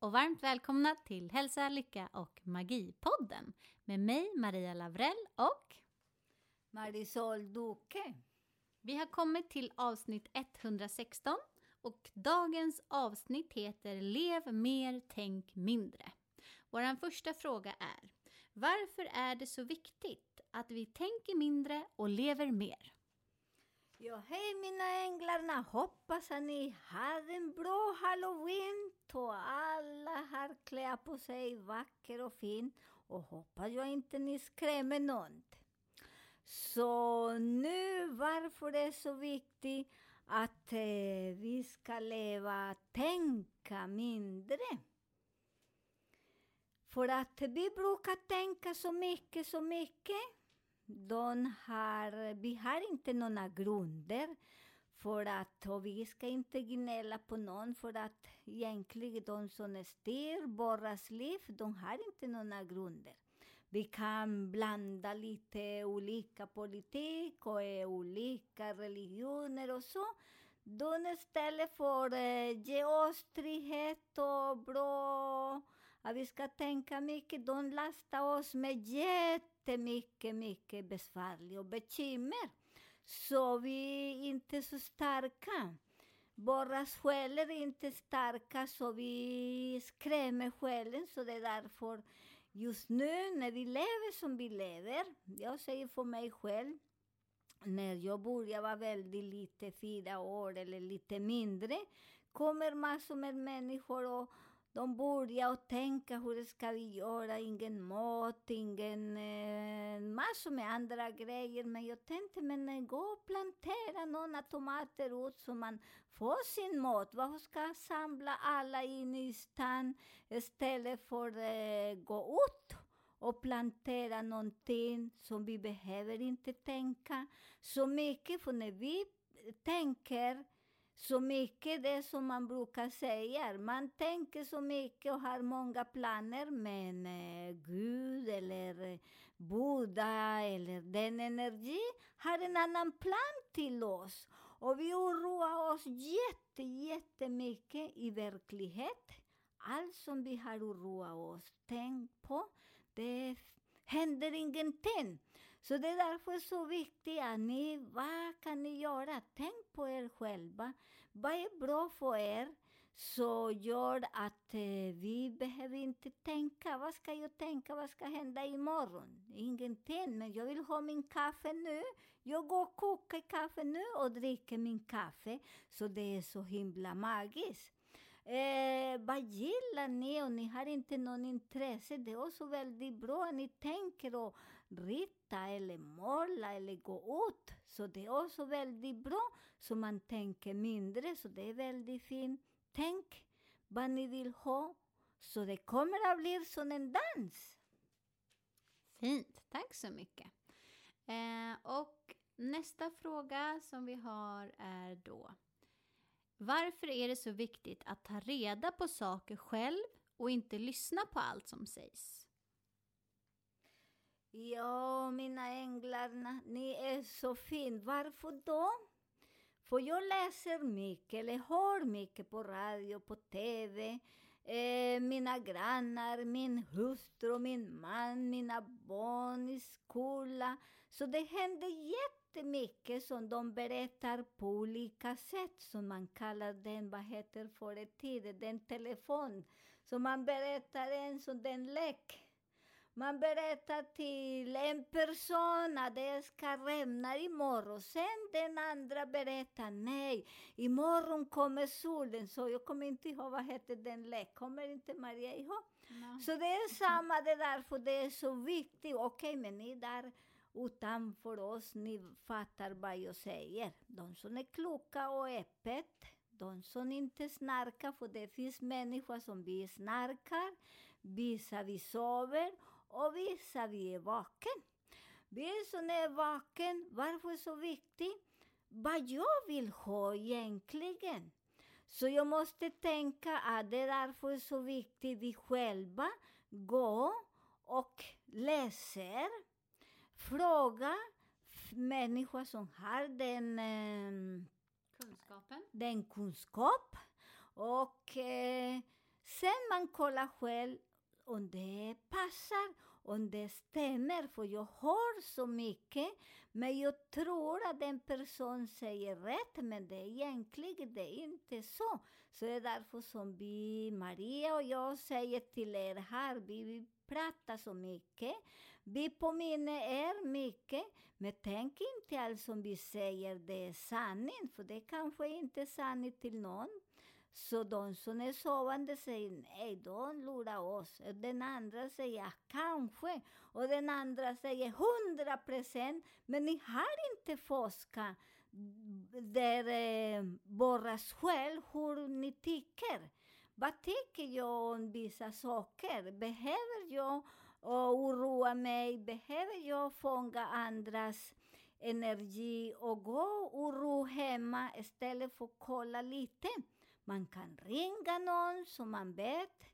och varmt välkomna till Hälsa, Lycka och Magipodden med mig Maria Lavrell och Marisol Duque. vi har kommit till avsnitt 116 och dagens avsnitt heter Lev mer, tänk mindre. Vår första fråga är Varför är det så viktigt att vi tänker mindre och lever mer? Ja, hej mina änglarna! Hoppas att ni hade en bra halloween och alla har klätt på sig vacker och fin och hoppas jag inte ni skrämmer någon. Så nu varför det är så viktigt att eh, vi ska leva, tänka mindre. För att vi brukar tänka så mycket, så mycket. De har, vi har inte några grunder för att, och vi ska inte gnälla på någon för att egentligen de som styr våras liv, de har inte några grunder. Vi kan blanda lite olika politik och eh, olika religioner och så. De istället för att ge oss trygghet och bra, att vi ska tänka mycket, de lastar oss med jättemycket, mycket besvärlig och bekymmer. Så vi är inte så starka. Våra själar är inte starka, så vi skrämmer själen, så det är därför just nu när vi lever som vi lever, jag säger för mig själv, när jag började vara väldigt lite, fyra år eller lite mindre, kommer massor med människor och de börjar tänka hur ska vi göra, ingen mat, ingen eh, massor med andra grejer. Men jag tänkte, men eh, gå och plantera några tomater ut så man får sin mat. Varför ska jag samla alla in i stan istället för att eh, gå ut och plantera någonting som vi behöver inte tänka så mycket. För när vi tänker så mycket det som man brukar säga. Man tänker så mycket och har många planer, men eh, Gud eller eh, Buddha eller den energi har en annan plan till oss. Och vi oroar oss jätte, jättemycket i verklighet. Allt som vi har oroat oss, tänk på, det händer ingenting. Så det är därför så viktigt att ni, vad kan ni göra? Tänk på er själva. Vad är bra för er? Så gör att eh, vi behöver inte tänka, vad ska jag tänka, vad ska hända imorgon? Ingenting, men jag vill ha min kaffe nu. Jag går och kokar kaffe nu och dricker min kaffe. Så det är så himla magiskt. Eh, vad gillar ni och ni har inte någon intresse? Det är också väldigt bra att ni tänker och rita eller måla eller gå ut. Så det är också väldigt bra, så man tänker mindre, så det är väldigt fint. Tänk vad ni vill ha, så det kommer att bli som en dans. Fint, tack så mycket. Eh, och nästa fråga som vi har är då Varför är det så viktigt att ta reda på saker själv och inte lyssna på allt som sägs? Ja, mina änglar, ni är så fin. Varför då? För jag läser mycket, eller hör mycket på radio, på TV. Eh, mina grannar, min hustru, min man, mina barn i skolan. Så det händer jättemycket som de berättar på olika sätt, som man kallar den, vad heter förr i tiden, den telefon. Så man berättar en som den lek. Man berättar till en person att det ska regna imorgon. Sen den andra berättar nej, imorgon kommer solen. Så jag kommer inte ihåg vad hette den lek. Kommer inte Maria ihåg? Ja. Så det är samma det där, för det är så viktigt. Okej, men ni där utanför oss, ni fattar vad jag säger. De som är kloka och öppet, de som inte snarkar, för det finns människor som vi snarkar, vissa vi sover och vissa vi är vaken. Vi som är vaken, varför är det så viktigt? Vad jag vill ha egentligen. Så jag måste tänka att det är därför så viktigt vi själva går och läser, fråga människor som har den, eh, Kunskapen. den kunskap och eh, sen man kollar själv om det passar, om det stämmer, för jag hör så mycket, men jag tror att den person säger rätt, men det är egentligen det är inte så. Så det är därför som vi, Maria och jag, säger till er här, vi, vi pratar så mycket, vi påminner er mycket, men tänk inte allt som vi säger det är sanning, för det kanske inte är sanning till någon. Så de som är sovande säger nej, de lurar oss. Den andra säger kanske. Och den andra säger hundra procent. Men ni har inte forskat där eh, borras själv hur ni tycker. Vad tycker jag om vissa saker? Behöver jag uh, oroa mig? Behöver jag fånga andras energi och gå oro hemma istället för att kolla lite? Man kan ringa någon som man vet.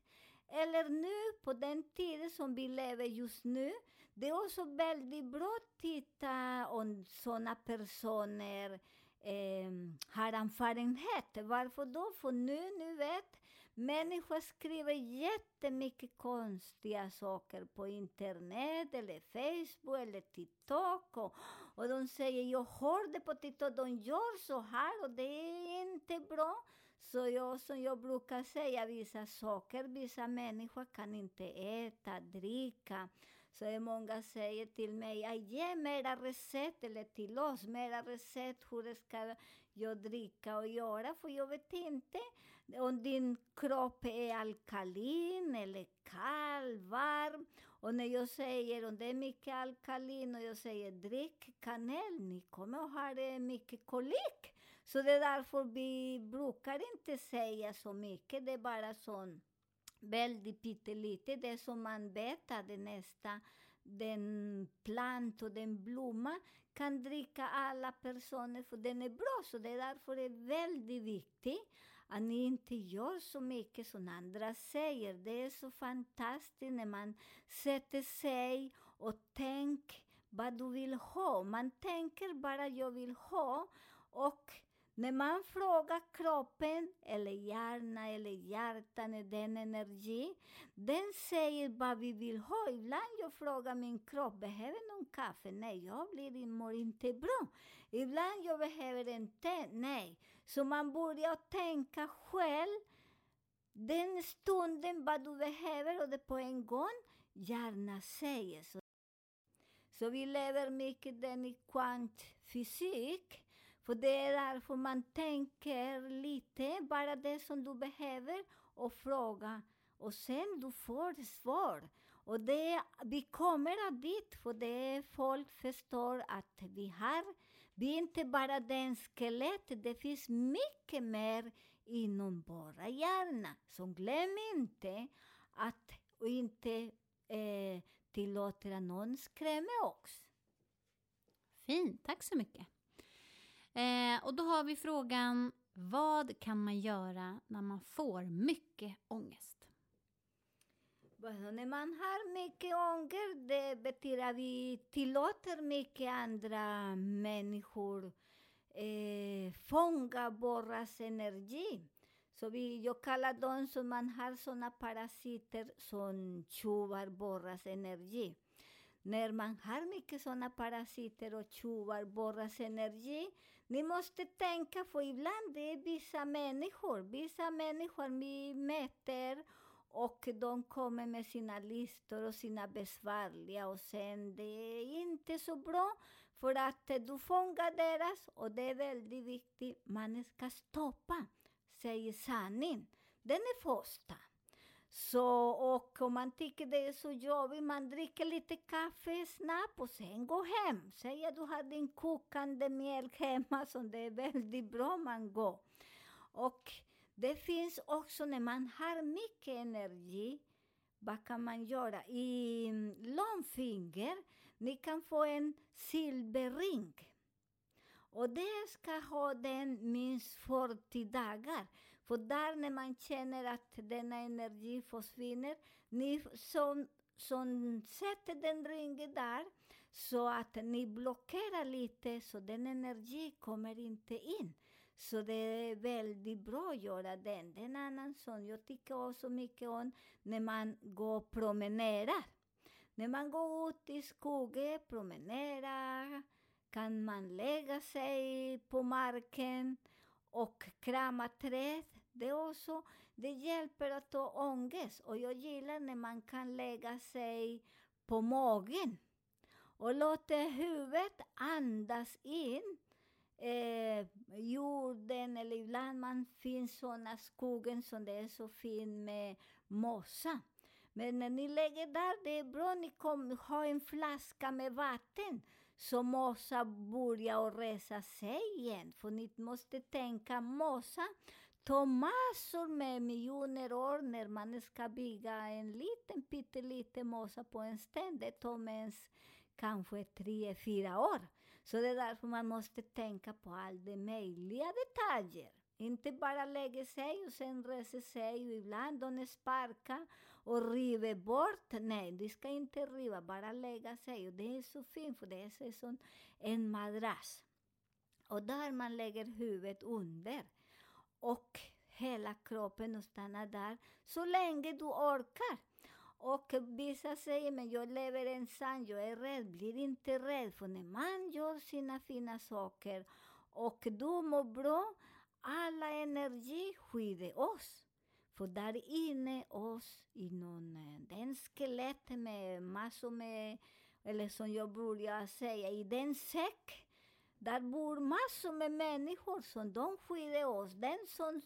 Eller nu, på den tiden som vi lever just nu, det är också väldigt bra att titta om sådana personer eh, har erfarenhet. Varför då? För nu, nu vet människor skriver jättemycket konstiga saker på internet eller Facebook eller TikTok. Och, och de säger, jag hörde på TikTok, de gör så här och det är inte bra. Så jag, som jag brukar säga, vissa saker, vissa människor kan inte äta, dricka. Så är många säger till mig, ge mera recept, eller till oss, mera recept, hur ska jag dricka och göra? För jag vet inte om din kropp är alkalin eller kall, varm. Och när jag säger om det är mycket alkalin och jag säger drick kanel, ni kommer att ha det mycket kolik. Så det är därför vi brukar inte säga så mycket, det är bara sån väldigt pyttelite, det som man vet att det nästa, den plant och den blomma kan dricka alla personer, för den är bra. Så det är därför det är väldigt viktigt att ni inte gör så mycket som andra säger. Det är så fantastiskt när man sätter sig och tänker vad du vill ha. Man tänker bara jag vill ha och när man frågar kroppen, eller hjärnan, eller hjärtan, den energi, den säger vad vi vill ha. Ibland jag frågar min kropp, behöver någon kaffe? Nej, jag blir mår inte bra. Ibland jag behöver en te? Nej. Så man börjar tänka själv, den stunden vad du behöver och det på en gång, hjärnan säger. Så, så vi lever mycket den i kvantfysik. För det är därför man tänker lite, bara det som du behöver, och fråga. Och sen du får svar. Och det, vi kommer dit, för det folk förstår att vi har, vi är inte bara den skelett, det finns mycket mer inom våra hjärna. Så glöm inte att och inte eh, tillåta att någon skrämma oss. Fint, tack så mycket. Eh, och då har vi frågan, vad kan man göra när man får mycket ångest? Bueno, när man har mycket ånger, det betyder att vi tillåter mycket andra människor eh, fånga våras energi. Så vi, jag kallar dem som man har såna parasiter som tjuvar våras energi. När man har mycket såna parasiter och tjuvar våras energi, ni måste tänka, för ibland det är vissa människor, vissa människor vi möter och de kommer med sina listor och sina besvärliga och sen det är inte så bra för att du fångar deras och det är väldigt viktigt, man ska stoppa, säga sanningen, Den är första. Så, och om man tycker det är så jobbigt, man dricker lite kaffe snabbt och sen går hem. Säg att du har din kokande mjölk hemma, så det är väldigt bra man går. Och det finns också när man har mycket energi, vad kan man göra? I mm, långfinger, ni kan få en silverring. Och det ska ha den minst 40 dagar. För där när man känner att denna energi försvinner, ni som, som sätter den ringen där, så att ni blockerar lite så den energi kommer inte in. Så det är väldigt bra att göra den. Det är en annan sån. Jag tycker också mycket om när man går och promenerar. När man går ut i skogen, promenerar, kan man lägga sig på marken och krama träd. Det, också, det hjälper att ta ångest. Och jag gillar när man kan lägga sig på magen och låta huvudet andas in eh, jorden eller ibland man finns sådana skogen som det är så fin med mossa. Men när ni lägger där, det är bra ni kom, har en flaska med vatten så mossa börjar resa sig igen. För ni måste tänka, mossa tar massor med miljoner år när man ska bygga en liten pytteliten mossa på en sten. Det tar ens kanske tre, fyra år. Så det är därför man måste tänka på alla de möjliga detaljer. Inte bara lägga sig och sen resa sig och ibland de sparkar och river bort. Nej, de ska inte riva, bara lägga sig. Och det är så fint, för det är som en madrass. Och där man lägger huvudet under och hela kroppen och stannar där så länge du orkar. Och vissa säger, men jag lever ensam, jag är rädd. Blir inte rädd, för när man gör sina fina saker och du mår bra, alla energi skyddar oss. För där inne oss, i någon, eh, den skelett med massor med, eller som jag brukar säga, i den säck, där bor massor med människor som de skyddar oss. Den som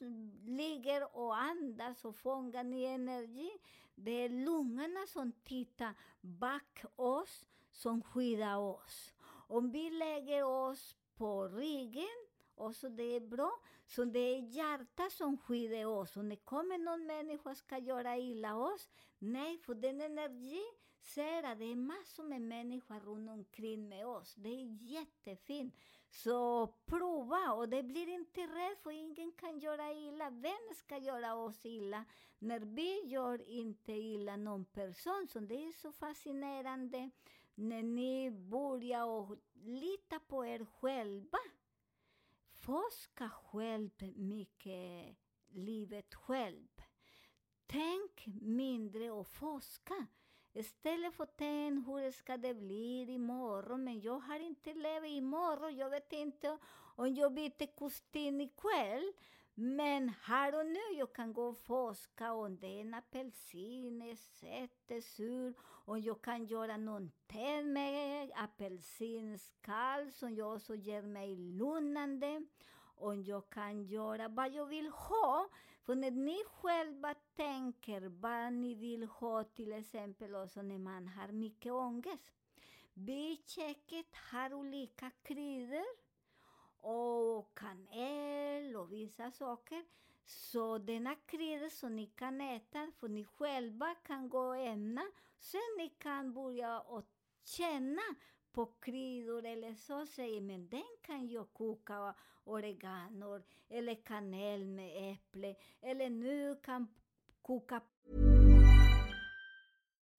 ligger och andas och fångar ny energi, det är lungorna som tittar bak oss, som skyddar oss. Om vi lägger oss på ryggen, och så det är bra, så det är hjärtat som skyddar oss. Och när kommer någon människa ska göra illa oss, nej, för den energi ser att det är massor med människor runt omkring med oss. Det är jättefint. Så prova, och det blir inte rädd, för ingen kan göra illa. Vem ska göra oss illa? När vi gör inte illa någon person, så det är så fascinerande när ni börjar och lita på er själva. Forska själv mycket, livet själv. Tänk mindre och forska. Istället för att tänka hur ska det bli imorgon, men jag har inte levt imorgon. Jag vet inte om jag byter kostym ikväll. Men här och nu jag kan gå och forska om det är en apelsin är söt, är sur, och jag kan göra någonting med apelsinskal som jag också ger mig lugnande. Och jag kan göra vad jag vill ha. För när ni själva tänker vad ni vill ha, till exempel också när man har mycket ångest. Vi köket har olika kryddor och kanel och vissa saker. Så denna krydda som ni kan äta, för ni själva kan gå och ämna, sen ni kan börja och känna men den kan jag koka oregano eller kanel med äpple, eller nu kan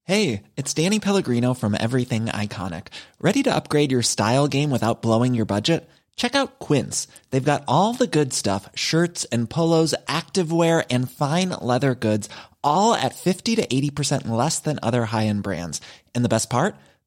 Hey, it's Danny Pellegrino from Everything Iconic. Ready to upgrade your style game without blowing your budget? Check out Quince. They've got all the good stuff shirts and polos, activewear, and fine leather goods, all at 50 to 80% less than other high end brands. And the best part?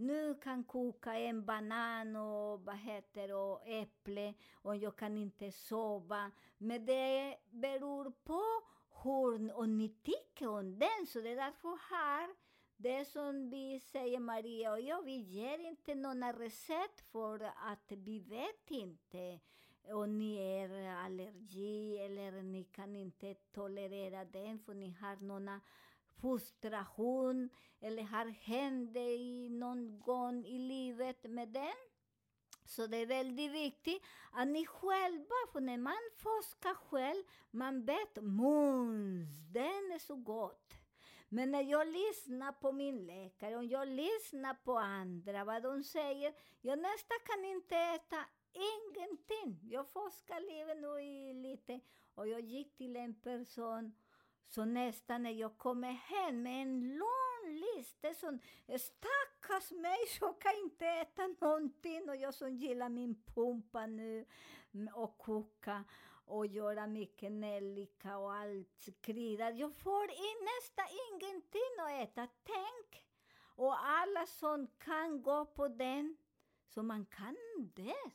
Nu kan koka en banan och vad heter och äpple och jag kan inte sova. Men det beror på hur och ni tycker om den. Så det är därför här, det som vi säger Maria och jag, vi ger inte några recept för att vi vet inte om ni är allergi eller ni kan inte tolerera den för ni har några frustration eller har hänt i någon gång i livet med den. Så det är väldigt viktigt att ni själva, för när man forskar själv, man vet mums, den är så gott. Men när jag lyssnar på min läkare och jag lyssnar på andra, vad de säger, jag nästan kan inte äta ingenting. Jag forskar livet nu i lite och jag gick till en person så nästan när jag kommer hem med en lång lista som stackars mig, jag kan inte äta någonting och jag som gillar min pumpa nu och koka och göra mycket nellika och allt kryddor. Jag får in nästan ingenting att äta. Tänk! Och alla som kan gå på den, så man kan det.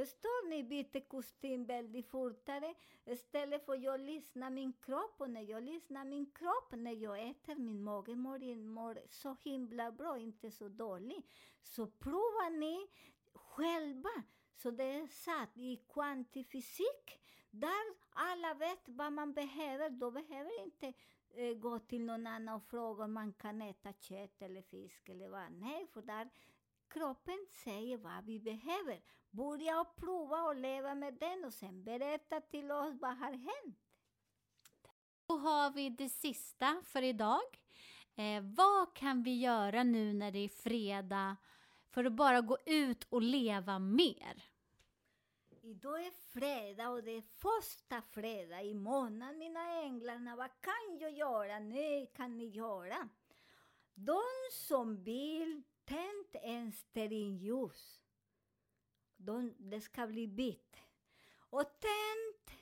Förstår ni? Byter kostym väldigt fortare. Istället för att jag lyssnar min kropp och när jag lyssnar min kropp, när jag äter, min mage mår, mår så himla bra, inte så dålig. Så prova ni själva. Så det är satt i kvantifysik, där alla vet vad man behöver. Då behöver inte eh, gå till någon annan och fråga om man kan äta kött eller fisk eller vad. Nej, för där kroppen säger vad vi behöver. Börja och prova och leva med den och sen berätta till oss vad har hänt. Då har vi det sista för idag. Eh, vad kan vi göra nu när det är fredag för att bara gå ut och leva mer? Idag är fredag och det är första fredag i månaden, mina änglarna. Vad kan jag göra? Nu kan ni göra. De som vill, tänd en stearinljus de, det ska bli vitt. Och tänd,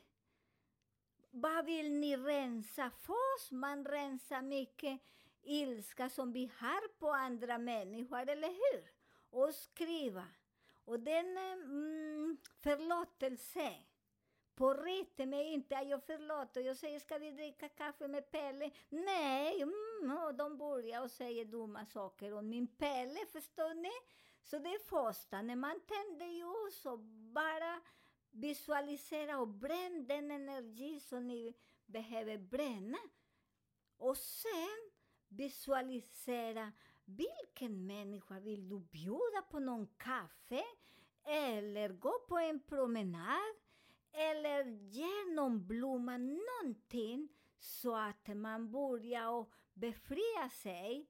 vad vill ni rensa? Först man rensar mycket ilska som vi har på andra människor, eller hur? Och skriva. Och den mm, förlåtelse på riktigt mig inte, jag förlåter. Jag säger, ska vi dricka kaffe med Pelle? Nej, mm, Mm, och de börjar och säger dumma saker om min Pelle, förstår ni? Så det är första, när man tänder ljus och bara visualisera och bränn den energi som ni behöver bränna. Och sen visualisera vilken människa vill du bjuda på någon kaffe eller gå på en promenad eller ge någon blomma, någonting så att man börjar och befria sig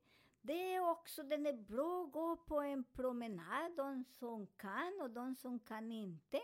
det är också, den är bra att gå på en promenad, de som kan och de som kan inte.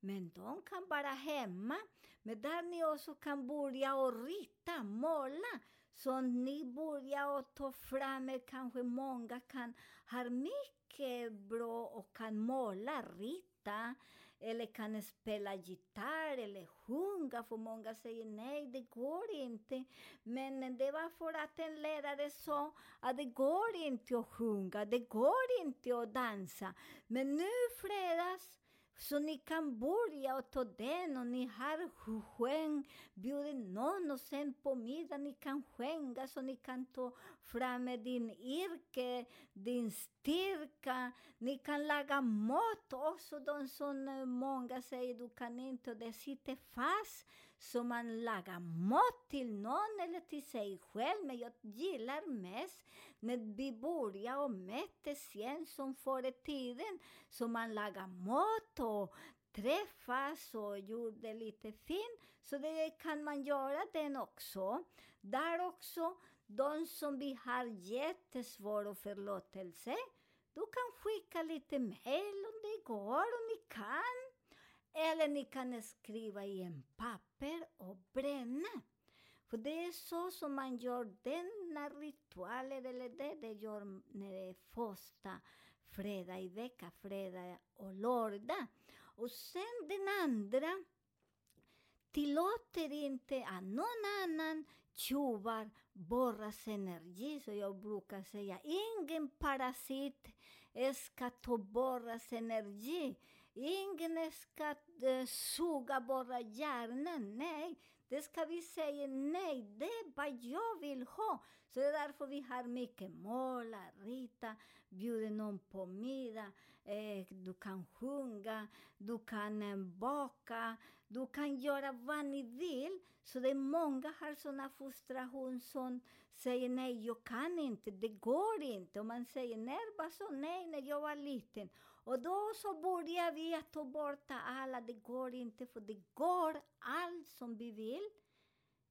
Men de kan vara hemma. Men där ni också kan börja och rita, måla. Så ni börjar och ta fram, kanske många kan, har mycket bra och kan måla, rita eller kan spela gitarr eller sjunga, för många säger nej, det går inte. Men det var för att en lärare sa att det går inte att sjunga, det går inte att dansa. Men nu fredags så ni kan börja och ta den och ni har skäng, bjudit någon och sen på middag ni kan skänka så ni kan ta fram din yrke, din styrka. Ni kan laga mat också, de som eh, många säger du kan inte och det sitter fast så man lagar mat till någon eller till sig själv. Men jag gillar mest när vi börjar och mötes igen som förr i tiden. Så man lagar mat och träffas och gjorde det lite fint. Så det kan man göra den också. Där också, de som vi har jättesvår förlåtelse, du kan skicka lite mejl om det går, om ni kan. Eller ni kan skriva i en papper och bränna. För det är så som man gör denna ritualen, eller det det gör när det är första fredag i veckan, fredag och lördag. Och sen den andra tillåter inte att någon annan tjuvar borras energi. Så jag brukar säga, ingen parasit ska ta borras energi. Ingen ska eh, suga bara hjärnan. Nej, det ska vi säga nej, det är vad jag vill ha. Så det är därför vi har mycket måla, rita, bjuda någon på middag. Eh, du kan sjunga, du kan eh, baka, du kan göra vad ni vill. Så det är många har såna frustration som säger nej, jag kan inte, det går inte. Och man säger när bara så nej, när jag var liten. Och då så börjar vi att ta bort alla, det går inte, för det går allt som vi vill.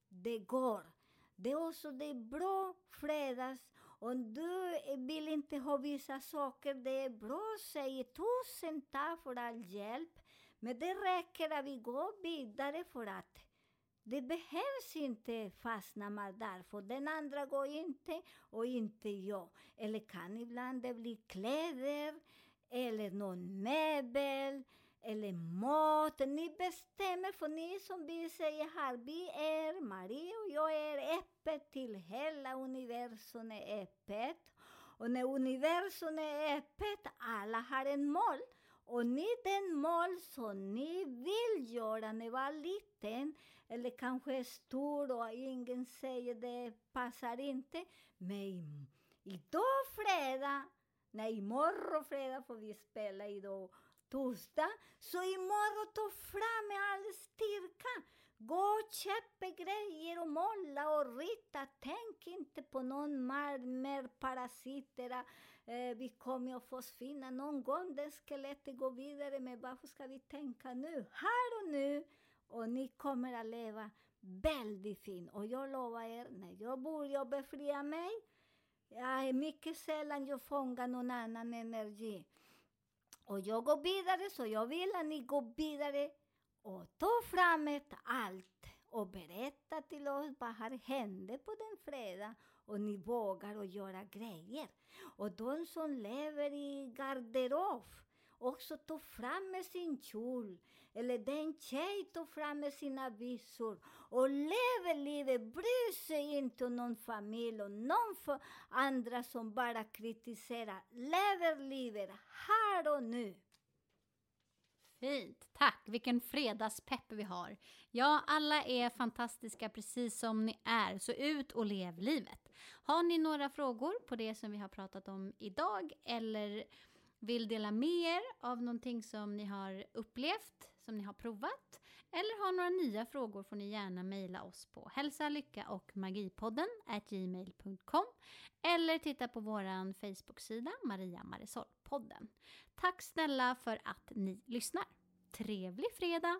Det går. Det är också det är bra fredags. Om du vill inte ha vissa saker, det är bra att säga tusen tack för all hjälp. Men det räcker att vi går vidare för att det behövs inte fastna man där, för den andra går inte och inte jag. Eller kan ibland det bli kläder, eller någon möbel, eller mat. Ni bestämmer, för ni som vi säger här, vi är, Marie och jag är öppet till hela universum är öppet. Och när universum är öppet, alla har en mål. Och ni den mål som ni vill göra när ni var liten, eller kanske stor och ingen säger det passar inte. Men idag fredag, nej imorgon fredag får vi spela idag torsdag. Så imorgon ta fram med all styrka. Gå och köp grejer och måla och rita. Tänk inte på någon mer parasiter. Eh, vi kommer att försvinna någon gång. Det skelettet går vidare. Men varför ska vi tänka nu? Här och nu. Och ni kommer att leva väldigt fint. Och jag lovar er, när jag börjar befria mig, jag är mycket sällan jag fångar någon annan energi. Och jag går vidare, så jag vill att ni går vidare och tar fram ett allt och berätta till oss vad har hände på den fredag och ni vågar att göra grejer. Och de som lever i garderob också tog fram med sin kjol. Eller den tjej tar fram med sina visor och lever livet, bryr sig inte om någon familj och någon för andra som bara kritiserar. Lever livet här och nu. Fint, tack! Vilken fredagspepp vi har. Ja, alla är fantastiska precis som ni är, så ut och lev livet. Har ni några frågor på det som vi har pratat om idag eller vill dela med er av någonting som ni har upplevt, som ni har provat eller har några nya frågor får ni gärna mejla oss på hälsa, lycka och magipodden gmail.com eller titta på vår Facebook-sida Maria Marisol-podden. Tack snälla för att ni lyssnar. Trevlig fredag!